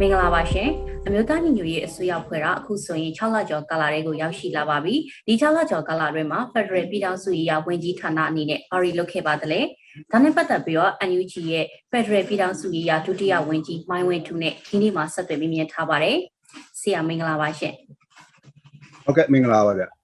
မင်္ဂလာပါရှင် အမျိုးသားညီညွတ်ရေးအစိုးရဖွဲ့ကအခုဆိုရင်6လကျော်ကာလတွေကိုရောက်ရှိလာပါပြီဒီ6လကျော်ကာလတွင်မှာ Federal ပြည်ထောင်စုရေးရာဝန်ကြီးဌာနအနေနဲ့ဘာတွေလုပ်ခဲ့ပါသလဲဒါနဲ့ပတ်သက်ပြီးတော့ NUG ရဲ့ Federal ပြည်ထောင်စုရေးရာဒုတိယဝန်ကြီးမိုင်းဝင်းထူနဲ့ဒီနေ့မှာဆက်သွယ်မြင်ထားပါတယ်ဆရာမင်္ဂလာပါရှင်ဟုတ်ကဲ့မင်္ဂလာပါဗျ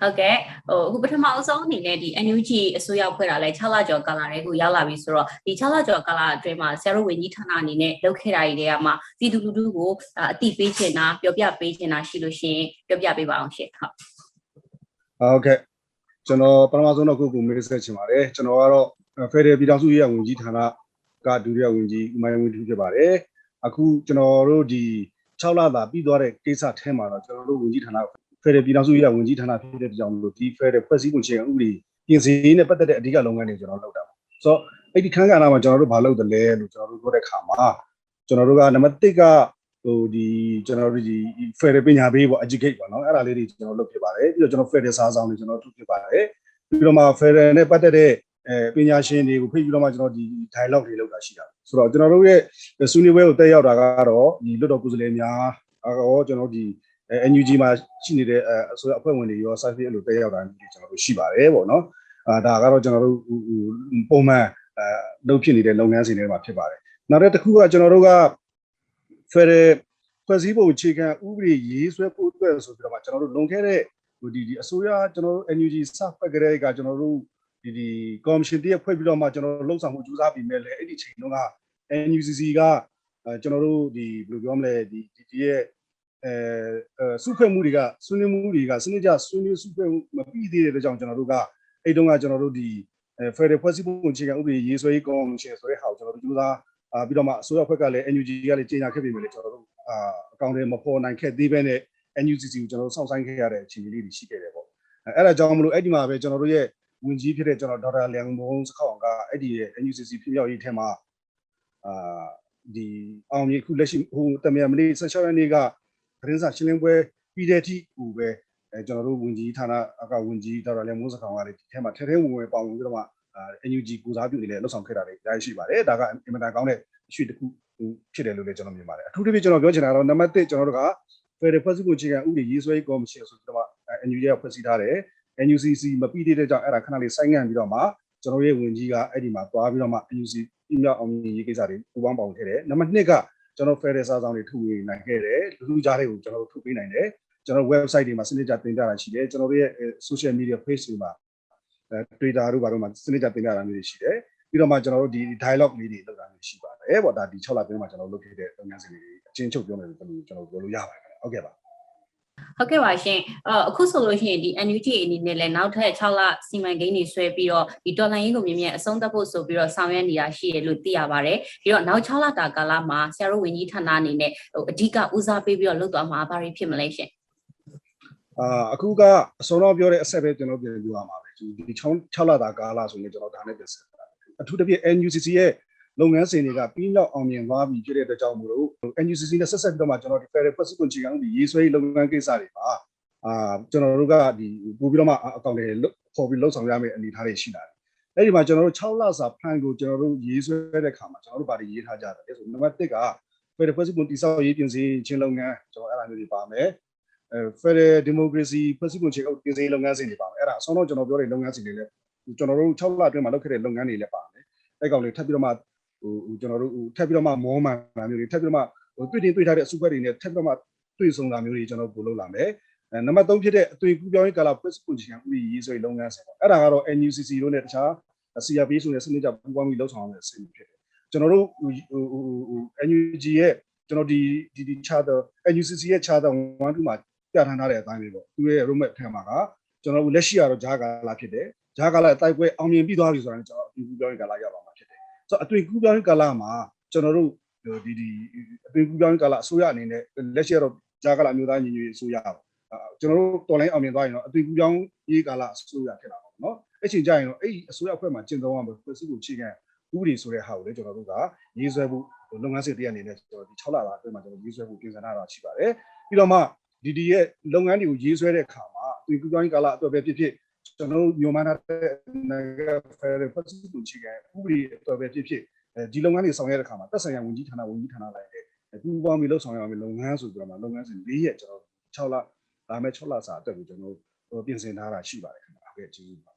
ဟုတ်ကဲ့ဟိုအခုပထမအဆုံးအနေနဲ့ဒီ NUG အစိုးရဖွဲ့တာလဲ6လကျော်ကာလတွေကိုရောက်လာပြီဆိုတော့ဒီ6လကျော်ကာလအတွင်းမှာဆရာတို့ဝန်ကြီးဌာနအနေနဲ့လုပ်ခဲ့တာတွေတွေကမှပြည်သူလူထုကိုအတိပေးချင်တာပြောပြပေးချင်တာရှိလို့ရှိရင်ပြောပြပေးပါအောင်ရှင်ဟုတ်ဟုတ်ကဲ့ကျွန်တော်ပထမဆုံးတော့ခုခုမေးဆက်ချင်ပါတယ်ကျွန်တော်ကတော့ဖက်ဒရယ်ပြည်ထောင်စုရေးရာဝန်ကြီးဌာနကဒုတိယဝန်ကြီးဦးမိုင်းဝင်းထူးဖြစ်ပါတယ်အခုကျွန်တော်တို့ဒီ6လသာပြီးသွားတဲ့ကိစ္စထဲမှာတော့ကျွန်တော်တို့ဝန်ကြီးဌာန ဖက်ဒရယ်ပြည်ထောင်စုရေးရာဝန်ကြီးဌာနဖြစ်တဲ့ကြောင့်မလို့ဒီဖက်ဒရယ်ဖွဲ့စည်းပုံခြေဥပဒေပြင်ဆင်ရေးနဲ့ပတ်သက်တဲ့အဓိကလုပ်ငန်းတွေကျွန်တော်လုပ်တာပါဆိုတော့အဲ့ဒီခန်းကဏ္ဍမှာကျွန်တော်တို့မလုပ်တယ်လဲလို့ကျွန်တော်တို့ပြောတဲ့ခါမှာကျွန်တော်တို့ကနံပါတ်1ကဟိုဒီကျွန်တော်တို့ဒီ Federal ပညာပေးပေါ့ educate ပေါ့နော်အဲ့ဒါလေးတွေကျွန်တော်လုပ်ဖြစ်ပါတယ်ပြီးတော့ကျွန်တော် Federal စာဆောင်တွေကျွန်တော်ထုတ်ဖြစ်ပါတယ်ပြီးတော့မှ Federal နဲ့ပတ်သက်တဲ့အဲပညာရှင်တွေကိုဖိတ်ပြီးတော့မှကျွန်တော်ဒီ dialogue တွေလုပ်တာရှိတာဆိုတော့ကျွန်တော်တို့ရဲ့ဆွေးနွေးပွဲကိုတက်ရောက်တာကတော့ဒီလွတ်တော်ကိုယ်စားလှယ်များအော်ကျွန်တော်ဒီ NUG မှာရှိနေတဲ့အဆိုအဖွဲ့ဝင်တွေရော service အဲ့လိုတက်ရောက်တာမျိုးကျွန်တော်တို့ရှိပါတယ်ပေါ့နော်အာဒါကတော့ကျွန်တော်တို့ပုံမှန်အဲလုပ်ဖြစ်နေတဲ့လုပ်ငန်းစဉ်တွေမှာဖြစ်ပါတယ်နောက်တစ်ခုကကျွန်တော်တို့က Federal ဖွဲ့စည်းပုံအခြေခံဥပဒေရေးဆွဲဖို့အတွက်ဆိုပြီးတော့မှကျွန်တော်တို့လုံခဲ့တဲ့ဟိုဒီဒီအစိုးရကျွန်တော်တို့ NUG စဖက်ကြတဲ့ကကျွန်တော်တို့ဒီဒီ commission တည်းဖွဲ့ပြီးတော့မှကျွန်တော်တို့လှုပ်ဆောင်မှုကြိုးစားပြီးမဲ့လေအဲ့ဒီချိန်တုန်းက NUCC ကအဲကျွန်တော်တို့ဒီဘယ်လိုပြောမလဲဒီဒီရဲ့ အဲစုဖွဲ့မှုတွေကဆွေးနွေးမှုတွေကစနစ်ကျဆွေးနွေးစုဖွဲ့မှုမပြီးသေးတဲ့အတွက်ကြောင့်ကျွန်တော်တို့ကအဲ့တုန်းကကျွန်တော်တို့ဒီအဲ Federal ဖွဲ့စည်းပုံအခြေခံဥပဒေရေးဆွဲရေး commission ဆိုတဲ့ဟာကိုကျွန်တော်တို့ကြိုးစားအာပြီးတော့မှအစိုးရဘက်ကလည်း NUG ကလည်းကြေညာခဲ့ပြီမယ်လေကျွန်တော်တို့အာအကောင့်တွေမပေါ်နိုင်ခဲ့သေးပဲနဲ့ NUCC ကိုကျွန်တော်တို့စောင့်ဆိုင်းခဲ့ရတဲ့အခြေအနေလေးတွေရှိခဲ့တယ်ပေါ့အဲအဲ့ဒါကြောင့်မလို့အဲ့ဒီမှာပဲကျွန်တော်တို့ရဲ့ဝင်ကြီးဖြစ်တဲ့ကျွန်တော်ဒေါက်တာလျံမုံစခောက်အောင်ကအဲ့ဒီရဲ့ NUCC ဖြစ်မြောက်ရေးထဲမှာအာဒီအောင်မြေခုလက်ရှိဟိုတမန်မလေး16ရက်နေ့က သတင်းစာရှင်းလင်းပွဲပြီးတဲ့အထိဟိုပဲအဲကျွန်တော်တို့ဝင်ကြီးဌာနအကဝင်ကြီးဒေါက်တာလျံမုံစခောက်ကလည်းဒီထဲမှာထဲထဲဝင်ဝင်ပေါဝင်ပြီးတော့မှအာ NUG ကိုစားပြုနေလဲလှုပ်ဆောင်ခဲ့တာတွေအများကြီးရှိပါတယ်ဒါကအင်မတန်ကောင်းတဲ့အရွှေတစ်ခုဖြစ်တယ်လို့လည်းကျွန်တော်မြင်ပါတယ်အထူးသဖြင့်ကျွန်တော်ပြောချင်တာကတော့နံပါတ်1ကျွန်တော်တို့က Federal ဖွဲ့စည်းပုံအခြေခံဥပဒေရေးဆွဲရေးကော်မရှင်ဆိုပြီးတော့မှ NUG ကဖွဲ့စည်းထားတယ် NUCC မပြီးသေးတဲ့ကြောင့်အဲ့ဒါခဏလေးဆိုင်းငံ့ပြီးတော့မှကျွန်တော်ရဲ့ဝင်ကြီးကအဲ့ဒီမှာသွားပြီးတော့မှ NUC ပြည်မြောက်အောင်မြင်ရေးကိစ္စတွေပူးပေါင်းပါဝင်ခဲ့တယ်နံပါတ်2က ကျွန်တော် Federal စာဆောင်တွေထုတ်ဝေနိုင်ခဲ့တယ်လူလူကြားတွေကိုကျွန်တော်တို့ထုတ်ပေးနိုင်တယ်ကျွန်တော် website တွေမှာစနစ်ကျတင်ပြတာရှိတယ်ကျွန်တော်တို့ရဲ့ social media page တွေမှာအဲ Twitter တို့ဘာတို့မှာစနစ်ကျတင်ပြတာမျိုးတွေရှိတယ်ပြီးတော့မှကျွန်တော်တို့ဒီ dialogue လေးတွေလုပ်တာမျိုးရှိပါတယ်ပေါ့ဒါဒီ6လအတွင်းမှာကျွန်တော်လုပ်ခဲ့တဲ့လုပ်ငန်းစဉ်တွေအချင်းချုပ်ပြောမယ်ဆိုတော့ကျွန်တော်ပြောလို့ရပါတယ်ဟုတ်ကဲ့ပါ ဟုတ်ကဲ့ပါရှင်အခုဆိုလို့ရှိရင်ဒီ NUG အနေနဲ့လည်းနောက်ထပ်6လစီမံကိန်းတွေဆွဲပြီးတော့ဒီတော်လှန်ရေးကိုမြင်မြင်အဆုံးသတ်ဖို့ဆိုပြီးတော့ဆောင်ရွက်နေတာရှိရလို့သိရပါတယ်ပြီးတော့နောက်6လတာကာလမှာဆရာတို့ဝန်ကြီးဌာနအနေနဲ့ဟိုအဓိကဦးစားပေးပြီးတော့လုပ်သွားမှာဘာတွေဖြစ်မလဲရှင်အာအခုကအစောတော့ပြောတဲ့အဆက်ပဲကျွန်တော်ပြန်ပြောရမှာပဲဒီ6 6လတာကာလဆိုရင်ကျွန်တော်ဒါနဲ့ပြန်ဆက်တာအထူးသဖြင့် NUCC ရဲ့ လုပ်ငန်းစဉ်တွေကပြီးလောက်အောင်မြင်သွားပြီဖြစ်တဲ့အတွက်ကြောင့်မို့လို့ NUCC နဲ့ဆက်ဆက်ပြီးတော့မှကျွန်တော်ဒီ Federal President ချီကောင်ဒီရေးဆွဲရေးလုပ်ငန်းကိစ္စတွေပါအာကျွန်တော်တို့ကဒီပို့ပြီးတော့မှအကောင့်တွေပေါ်ပြီးလှုပ်ဆောင်ရမယ့်အနေအထားတွေရှိလာတယ်။အဲ့ဒီမှာကျွန်တော်တို့6လစာ plan ကိုကျွန်တော်တို့ရေးဆွဲတဲ့ခါမှာကျွန်တော်တို့ဗာတွေရေးထားကြတယ်ဆိုနံပါတ်1က Federal President တိစောက်ရေးပြင်ဆင်ခြင်းလုပ်ငန်းကျွန်တော်အဲ့ဒါမျိုးတွေပါမယ်။အဲ Federal Democracy President ချီကောင်ပြင်ဆင်လုပ်ငန်းစဉ်တွေပါမယ်။အဲ့ဒါအဆုံးတော့ကျွန်တော်ပြောတဲ့လုပ်ငန်းစဉ်တွေလည်းကျွန်တော်တို့6လအတွင်းမှာလုပ်ခဲ့တဲ့လုပ်ငန်းတွေလည်းပါမယ်။အဲ့ကောင်တွေထပ်ပြီးတော့မှ ဟိုကျွန်တော်တို့ဟိုထပ်ပြီးတော့မှမောမှန်တာမျိုးတွေထပ်ပြီးတော့မှဟိုတွေ့တင်တွေ့ထားတဲ့အစုအဖွဲ့တွေနဲ့ထပ်ပြီးတော့မှတွေ့ဆုံတာမျိုးတွေကျွန်တော်ပို့လုပ်လာမယ်အဲနံပါတ်3ဖြစ်တဲ့အသွင်ကူးပြောင်းရေးကာလ press position ဥပဒေရေးဆွဲလုပ်ငန်းစဉ်ပေါ့အဲ့ဒါကတော့ NUCC တို့နဲ့တခြား CRP ဆိုတဲ့စနစ်ကြပူးပေါင်းပြီးလှုပ်ဆောင်ရမယ့်အစီအစဉ်ဖြစ်တယ်ကျွန်တော်တို့ဟိုဟို NUG ရဲ့ကျွန်တော်ဒီဒီဒီ charter NUCC ရဲ့ charter 1 2မှာပြဋ္ဌာန်းထားတဲ့အတိုင်းပဲပေါ့သူရဲ့ roadmap ထဲမှာကကျွန်တော်တို့လက်ရှိရတော့ဂျာကာလာဖြစ်တယ်ဂျာကာလာအတိုက်ပွဲအောင်မြင်ပြီးသွားပြီဆိုတာကျွန်တော်အသွင်ကူးပြောင်းရေးကာလရောက်ပါမှာဖြစ်တယ် ဆိုတော့အသွင်ကူးပြောင်းရေးကာလမှာကျွန်တော်တို့ဒီဒီအသွင်ကူးပြောင်းရေးကာလအစိုးရအနေနဲ့လက်ရှိရတော့ဂျာကာလာမျိုးသားညီညွတ်ရေးအစိုးရပါကျွန်တော်တို့တော်လိုင်းအောင်မြင်သွားရင်တော့အသွင်ကူးကြောင်းရေးကာလအစိုးရဖြစ်လာပါတော့။အဲ့ချိန်ကျရင်တော့အဲ့ဒီအစိုးရအဖွဲ့မှာကျင့်သုံးရမယ့်ဖွဲ့စည်းပုံအခြေခံဥပဒေဆိုတဲ့ဟာကိုလည်းကျွန်တော်တို့ကရေးဆွဲဖို့လုပ်ငန်းစဉ်တရက်အနေနဲ့ကျွန်တော်ဒီ6လတာအတွင်းမှာကျွန်တော်ရေးဆွဲဖို့ပြင်ဆင်ထားတာရှိပါတယ်။ပြီးတော့မှဒီဒီရဲ့လုပ်ငန်းတွေကိုရေးဆွဲတဲ့အခါမှာအသွင်ကူးကြောင်းကာလအတွက်ပဲဖြစ်ဖြစ် ကျွန်တော်တို့မြန်မာနိုင်ငံနိုင်ငံဖက်ဒရယ်ဖွဲ့စည်းပုံအခြေခံဥပဒေအတွက်ပဲဖြစ်ဖြစ်အဲဒီလုပ်ငန်းတွေဆောင်ရွက်တဲ့အခါမှာသက်ဆိုင်ရာဝန်ကြီးဌာနဝန်ကြီးဌာနလိုက်တဲ့ပူးပေါင်းပြီးလှုပ်ဆောင်ရမယ့်လုပ်ငန်းဆိုပြီးတော့မှလုပ်ငန်းစဉ်၄ရက်ကျွန်တော်6လဒါမဲ့6လစာအတွက်ကိုကျွန်တော်တို့ပြင်ဆင်ထားတာရှိပါတယ်ခင်ဗျာဟုတ်ကဲ့ကျေးဇူးပါ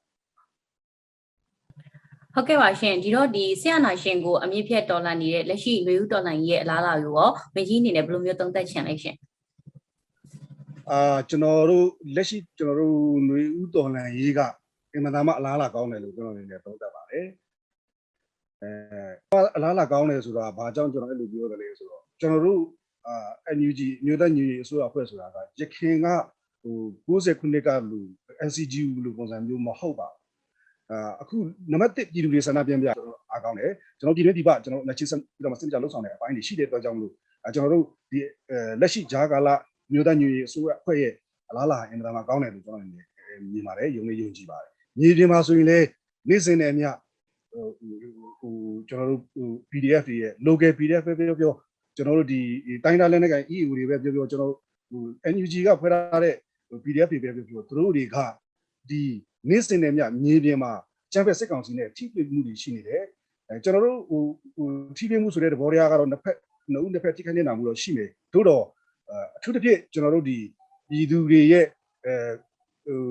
ဟုတ်ကဲ့ပါရှင်ဒီတော့ဒီဆရာနာရှင်ကိုအမြင့်ဖြတ်တော်လှန်နေတဲ့လက်ရှိလူဦးတော်လှန်ရေးရဲ့အလားအလာကိုရောမင်းကြီးအနေနဲ့ဘယ်လိုမျိုးသုံးသပ်ချင်လဲရှင် အာကျွန်တော်တို့လက်ရှိကျွန်တော်တို့ຫນွေဥတော်လန်ရေးကအင်မတန်မှအလားအလာကောင်းတယ်လို့ကျွန်တော်အနေနဲ့သုံးသပ်ပါတယ်အဲအလားအလာကောင်းတယ်ဆိုတာဘာကြောင့်ကျွန်တော်အဲ့လိုပြောတယ်လဲဆိုတော့ကျွန်တော်တို့အာ NUG မြို့သားညီအစိုးရအဖွဲ့ဆိုတာကရခင်ကဟို60ခုနှစ်ကလူ NCGU လို့ပုံစံမျိုးမဟုတ်ပါဘူးအာအခုနံပါတ်1ပြည်သူတွေဆန္ဒပြန်ပြကျွန်တော်အားကောင်းတယ်ကျွန်တော်ပြည်တွင်းဒီပကျွန်တော်လက်ရှိစပြီးတော့စင်ကြလောက်ဆောင်တဲ့အပိုင်းတွေရှိတဲ့အတွက်ကြောင့်မလို့အဲကျွန်တော်တို့ဒီလက်ရှိဂျာကာလာ မြို့သားညီအစိုးရအဖွဲ့ရဲ့အလားလာအင်မတန်မှကောင်းတယ်လို့ကျွန်တော်အနေနဲ့မြင်ပါတယ်ယုံနေယုံကြည်ပါတယ်ညီပြင်မှာဆိုရင်လည်းနေ့စဉ်နဲ့အမျှဟိုဟိုကျွန်တော်တို့ဟို PDF တွေရဲ့ local PDF ပဲပြောပြောကျွန်တော်တို့ဒီတိုင်းသားလက်နက်ကိုင် EU တွေပဲပြောပြောကျွန်တော်ဟို NUG ကဖွဲ့ထားတဲ့ PDF တွေပဲပြောပြောသူတို့တွေကဒီနေ့စဉ်နဲ့မျှမြေပြင်မှာချမ်းဖက်စစ်ကောင်စီနဲ့ထိတွေ့မှုတွေရှိနေတယ်အဲကျွန်တော်တို့ဟိုဟိုထိတွေ့မှုဆိုတဲ့သဘောတရားကတော့နှစ်ဖက်နှစ်ဦးနှစ်ဖက်ထိခိုက်နေတာမှုတော့ရှိမယ်သို့တော့ အထူးသဖြင့်ကျွန်တော်တို့ဒီပြည်သူတွေရဲ့အဲဟို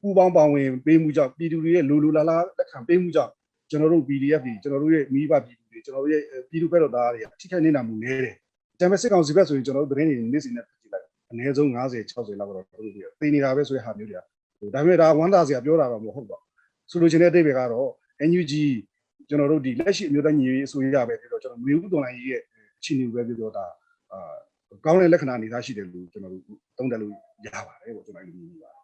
ပူပေါင်းပါဝင်ပေးမှုကြောင့်ပြည်သူတွေရဲ့လိုလိုလားလားလက်ခံပေးမှုကြောင့်ကျွန်တော်တို့ PDF တွေကျွန်တော်တို့ရဲ့မိဘပြည်သူတွေကျွန်တော်တို့ရဲ့ပြည်သူဘက်တော်သားတွေထိခိုက်နေတာမှုနည်းတယ်။တမ်းမဲ့စစ်ကောင်စီဘက်ဆိုရင်ကျွန်တော်တို့သတင်းတွေနေ့စဉ်နဲ့ကြည့်လိုက်အနည်းဆုံး90 60လောက်တော့တို့ပြီးသိနေတာပဲဆိုတဲ့ဟာမျိုးတွေကဟိုဒါပေမဲ့ဒါဝမ်းသာစရာပြောတာတော့မဟုတ်ပါဘူးဆိုလိုချင်တဲ့အဓိပ္ပာယ်ကတော့ NUG ကျွန်တော်တို့ဒီလက်ရှိအမျိုးသားညီရေးအစိုးရပဲပြီးတော့ကျွန်တော်မျိုးဥတော်လိုင်းရေးရဲ့အခြေအနေပဲပြောပြောတာအာ ကောင်းတဲ့လက္ခဏာအနေသားရှိတယ်လို့ကျွန်တော်တို့သုံးသပ်လို့ရပါတယ်ပေါ့ကျွန်တော်အဲ့လိုမြင်ပါတယ်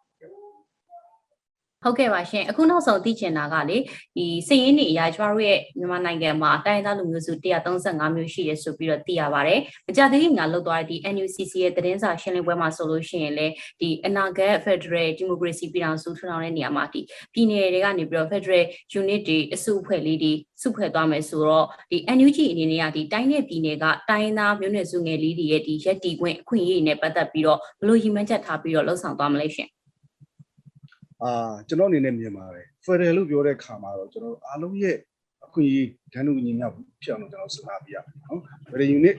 ဟုတ်ကဲ့ပါရှင်အခုနောက်ဆုံးသိချင်တာကလေဒီစည်ရင်းနေအရာကျမတို့ရဲ့မြန်မာနိုင်ငံမှာတိုင်းသားလူမျိုးစု135မျိုးရှိတယ်ဆိုပြီးတော့သိရပါတယ်။မကြသေးခင်ကလောက်သွားတဲ့ဒီ NUCC ရဲ့သတင်းစာရှင်းလင်းပွဲမှာဆိုလို့ရှိရင်လေဒီအနာဂတ် Federal Democracy ပြည်ထောင်စုထူထောင်တဲ့နေရာမှာဒီပြည်နယ်တွေကနေပြီးတော့ Federal Unit တွေအစုအဖွဲ့လေးတွေစုဖွဲ့သွားမယ်ဆိုတော့ဒီ NUG အနေနဲ့ကဒီတိုင်းနဲ့ပြည်နယ်ကတိုင်းသားမျိုးနွယ်စုငယ်လေးတွေရဲ့ဒီရက်တီခွင့်အခွင့်အရေးတွေနဲ့ပတ်သက်ပြီးတော့ဘယ်လိုရည်မှန်းချက်ထားပြီးတော့လှုပ်ဆောင်သွားမလဲရှင်။ အာကျွန်တော်အနေနဲ့မြင်ပါတယ် Federal လို့ပြောတဲ့ခါမှာတော့ကျွန်တော်အားလုံးရဲ့အခွင့်အရေးဒဏ်တို့ညီမျှဖြစ်အောင်ကျွန်တော်စဉ်းစားပြရမယ်နော် Federal Unit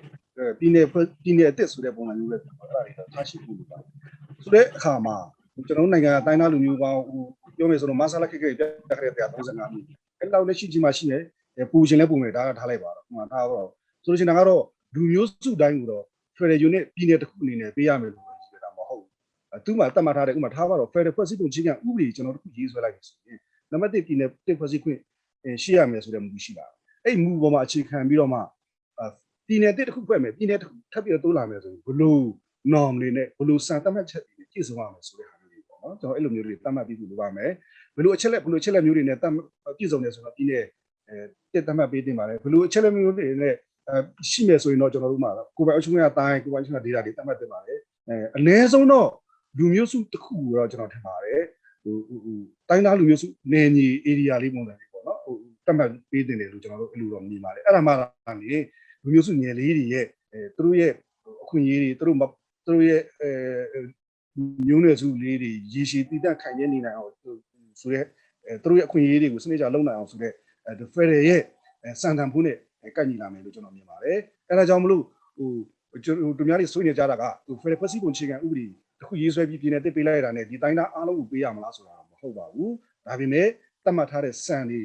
ပြည်နယ်ပြည်နယ်အသစ်ဆိုတဲ့ပုံစံမျိုးပဲအဲ့ဒါတွေတော့ထားရှိဖို့လိုပါတယ်ဆိုတဲ့အခါမှာကျွန်တော်နိုင်ငံအတိုင်းသားလူမျိုးပေါင်းဟိုပြောမယ်ဆိုတော့မဆာလာခိခိပြတ်ခဲ့တဲ့135မျိုးအဲ့လောက်လက်ရှိကြီးမှရှိနေပူရှင်လဲပူမယ်ဒါကထားလိုက်ပါတော့ဟိုမှာထားတော့ဆိုလို့ရှိရင်ကတော့လူမျိုးစုတိုင်းကိုတော့ Federal Unit ပြည်နယ်တစ်ခုအနေနဲ့ပေးရမယ်လို့ပြောတာမဟုတ်ဘူး သူ့မှာတတ်မှတ်ထားတဲ့ဥပမာထားပါတော့ Federal ဖွဲ့စည်းပုံချင်းကဥပဒေကျွန်တော်တို့ရေးဆွဲလိုက်ပြီဆိုရင်နံပါတ်1ပြည်နယ်တစ်ဖွဲ့စည်းခွင့်ရှိရမယ်ဆိုတဲ့မူရှိတာအဲ့မူပေါ်မှာအခြေခံပြီးတော့မှပြည်နယ်တစ်တစ်ခုဖွဲ့မယ်ပြည်နယ်တစ်ခုထပ်ပြီးတော့တိုးလာမယ်ဆိုရင်ဘလို့ norm တွေနဲ့ဘလို့စံတတ်မှတ်ချက်တွေနဲ့ပြည့်စုံရမယ်ဆိုတဲ့ဟာမျိုးတွေပေါ့နော်ကျွန်တော်အဲ့လိုမျိုးတွေတတ်မှတ်ပြီးလို့ပါမယ်ဘလို့အချက်လက်ဘလို့အချက်လက်မျိုးတွေနဲ့တတ်ပြည့်စုံတယ်ဆိုတော့ပြည်နယ်အဲတစ်တတ်မှတ်ပေးတင်ပါတယ်ဘလို့အချက်လက်မျိုးတွေနဲ့အဲရှိမယ်ဆိုရင်တော့ကျွန်တော်တို့မှာကိုယ်ပိုင်အချုပ်ရတိုင်းကိုယ်ပိုင်အချုပ်ရ data တွေတတ်မှတ်တင်ပါတယ်အဲအနည်းဆုံးတော့ လူမျိုးစုတစ်ခုကိုတော့ကျွန်တော်ထင်ပါတယ်ဟိုဟိုတိုင်းသားလူမျိုးစုနယ်ညီ area လေးပုံစံလေးပေါ့နော်ဟိုတတ်မှတ်ပေးတင်တယ်လို့ကျွန်တော်တို့အဲ့လိုတော့မြင်ပါတယ်အဲ့ဒါမှကနေလူမျိုးစုငယ်လေးတွေရဲ့အဲသူတို့ရဲ့အခွင့်အရေးတွေသူတို့သူတို့ရဲ့အဲမျိုးနွယ်စုလေးတွေရေရှည်တည်တံ့ခိုင်ရနေနိုင်အောင်ဆိုရဲအဲသူတို့ရဲ့အခွင့်အရေးတွေကိုစနစ်ကြလုံနိုင်အောင်ဆိုတဲ့အဲ Federal ရဲ့စံတန်ဖိုးနဲ့ကန့်ညီလာမယ်လို့ကျွန်တော်မြင်ပါတယ်အဲဒါကြောင့်မလို့ဟိုကျွန်တော်တို့များတွေဆွေးနွေးကြတာကဟို Federal ဖွဲ့စည်းပုံအခြေခံဥပဒေ တစ်ခုရေးဆွဲပြီးပြည်နယ်တစ်ပေးလိုက်တာနဲ့ဒီတိုင်းသားအားလုံးကိုပေးရမလားဆိုတာမဟုတ်ပါဘူးဒါပေမဲ့တတ်မှတ်ထားတဲ့စံတွေ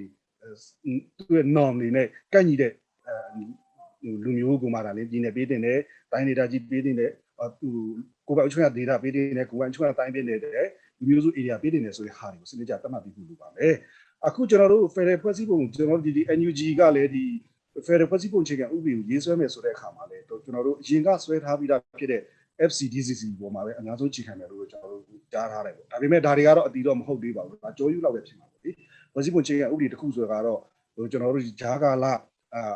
သူ့ရဲ့ norm တွေနဲ့ကန့်ညီတဲ့အဲလူမျိုးကမှဒါလည်းပြည်နယ်ပေးတင်တယ်တိုင်းဒေသကြီးပေးတင်တယ်သူကိုယ်ပိုင်အချုပ်ရဒေတာပေးတင်တယ်ကိုယ်ပိုင်အချုပ်ရတိုင်းပေးတင်တယ်လူမျိုးစု area ပေးတင်တယ်ဆိုတဲ့ဟာတွေကိုစနစ်ကြတတ်မှတ်ပြီးလို့ပါမယ်အခုကျွန်တော်တို့ Federal ဖွဲ့စည်းပုံကျွန်တော်တို့ဒီ NUG ကလည်းဒီ Federal ဖွဲ့စည်းပုံအခြေခံဥပဒေကိုရေးဆွဲမယ်ဆိုတဲ့အခါမှာလည်းကျွန်တော်တို့အရင်ကဆွဲထားပြီးသားဖြစ်တဲ့ FCDCC ပေါ်မှာပဲအများဆုံးချိန်ခံတယ်လို့ကျွန်တော်တို့ကြားထားတယ်ပေါ့ဒါပေမဲ့ဒါတွေကတော့အတီတော့မဟုတ်သေးပါဘူးဒါကြောယူလောက်ပဲဖြစ်မှာပေါ့လေဖွဲ့စည်းပုံချိန်ခံဥပဒေတစ်ခုဆိုတော့ဟိုကျွန်တော်တို့ဂျာကာလာအာ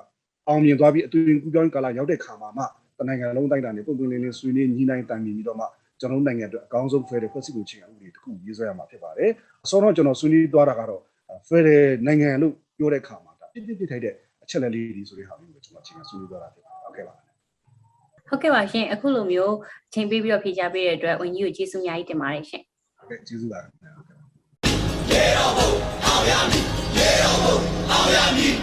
အောင်မြင်သွားပြီးအသွင်ကူးပြောင်းကာလရောက်တဲ့ခါမှာမှတနိုင်ငံလုံးတိုင်းတာနေပုံသွင်းလင်းလင်းဆွေးနွေးညီနိုင်တိုင်ပြီးတော့မှကျွန်တော်တို့နိုင်ငံအတွက်အကောင်းဆုံး Federal ဖွဲ့စည်းပုံအခြေခံဥပဒေတစ်ခုရေးဆွဲရမှာဖြစ်ပါတယ်အစောတော့ကျွန်တော်ဆွေးနွေးသွားတာကတော့ Federal နိုင်ငံလို့ပြောတဲ့အခါမှာဒါပြစ်ပြစ်ပြစ်ထိုက်တဲ့အချက်လက်လေးတွေဆိုတဲ့ဟာမျိုးကိုကျွန်တော်အခြေခံဆွေးနွေးသွားတာဖြစ်ပါတယ်ဟုတ်ကဲ့ပါ ဟုတ်ကဲ့ပါရှင်အခုလိုမျိုးချိန်ပေးပြီးတော့ဖြေကြားပေးတဲ့အတွက်ဝန်ကြီးကိုကျေးဇူးအများကြီးတင်ပါတယ်ရှင်ဟုတ်ကဲ့ကျေးဇူးပါခင်ဗျာဟုတ်ကဲ့ရေတော်ဘုံအောင်ရမည်ရေတော်ဘုံအောင်ရမည်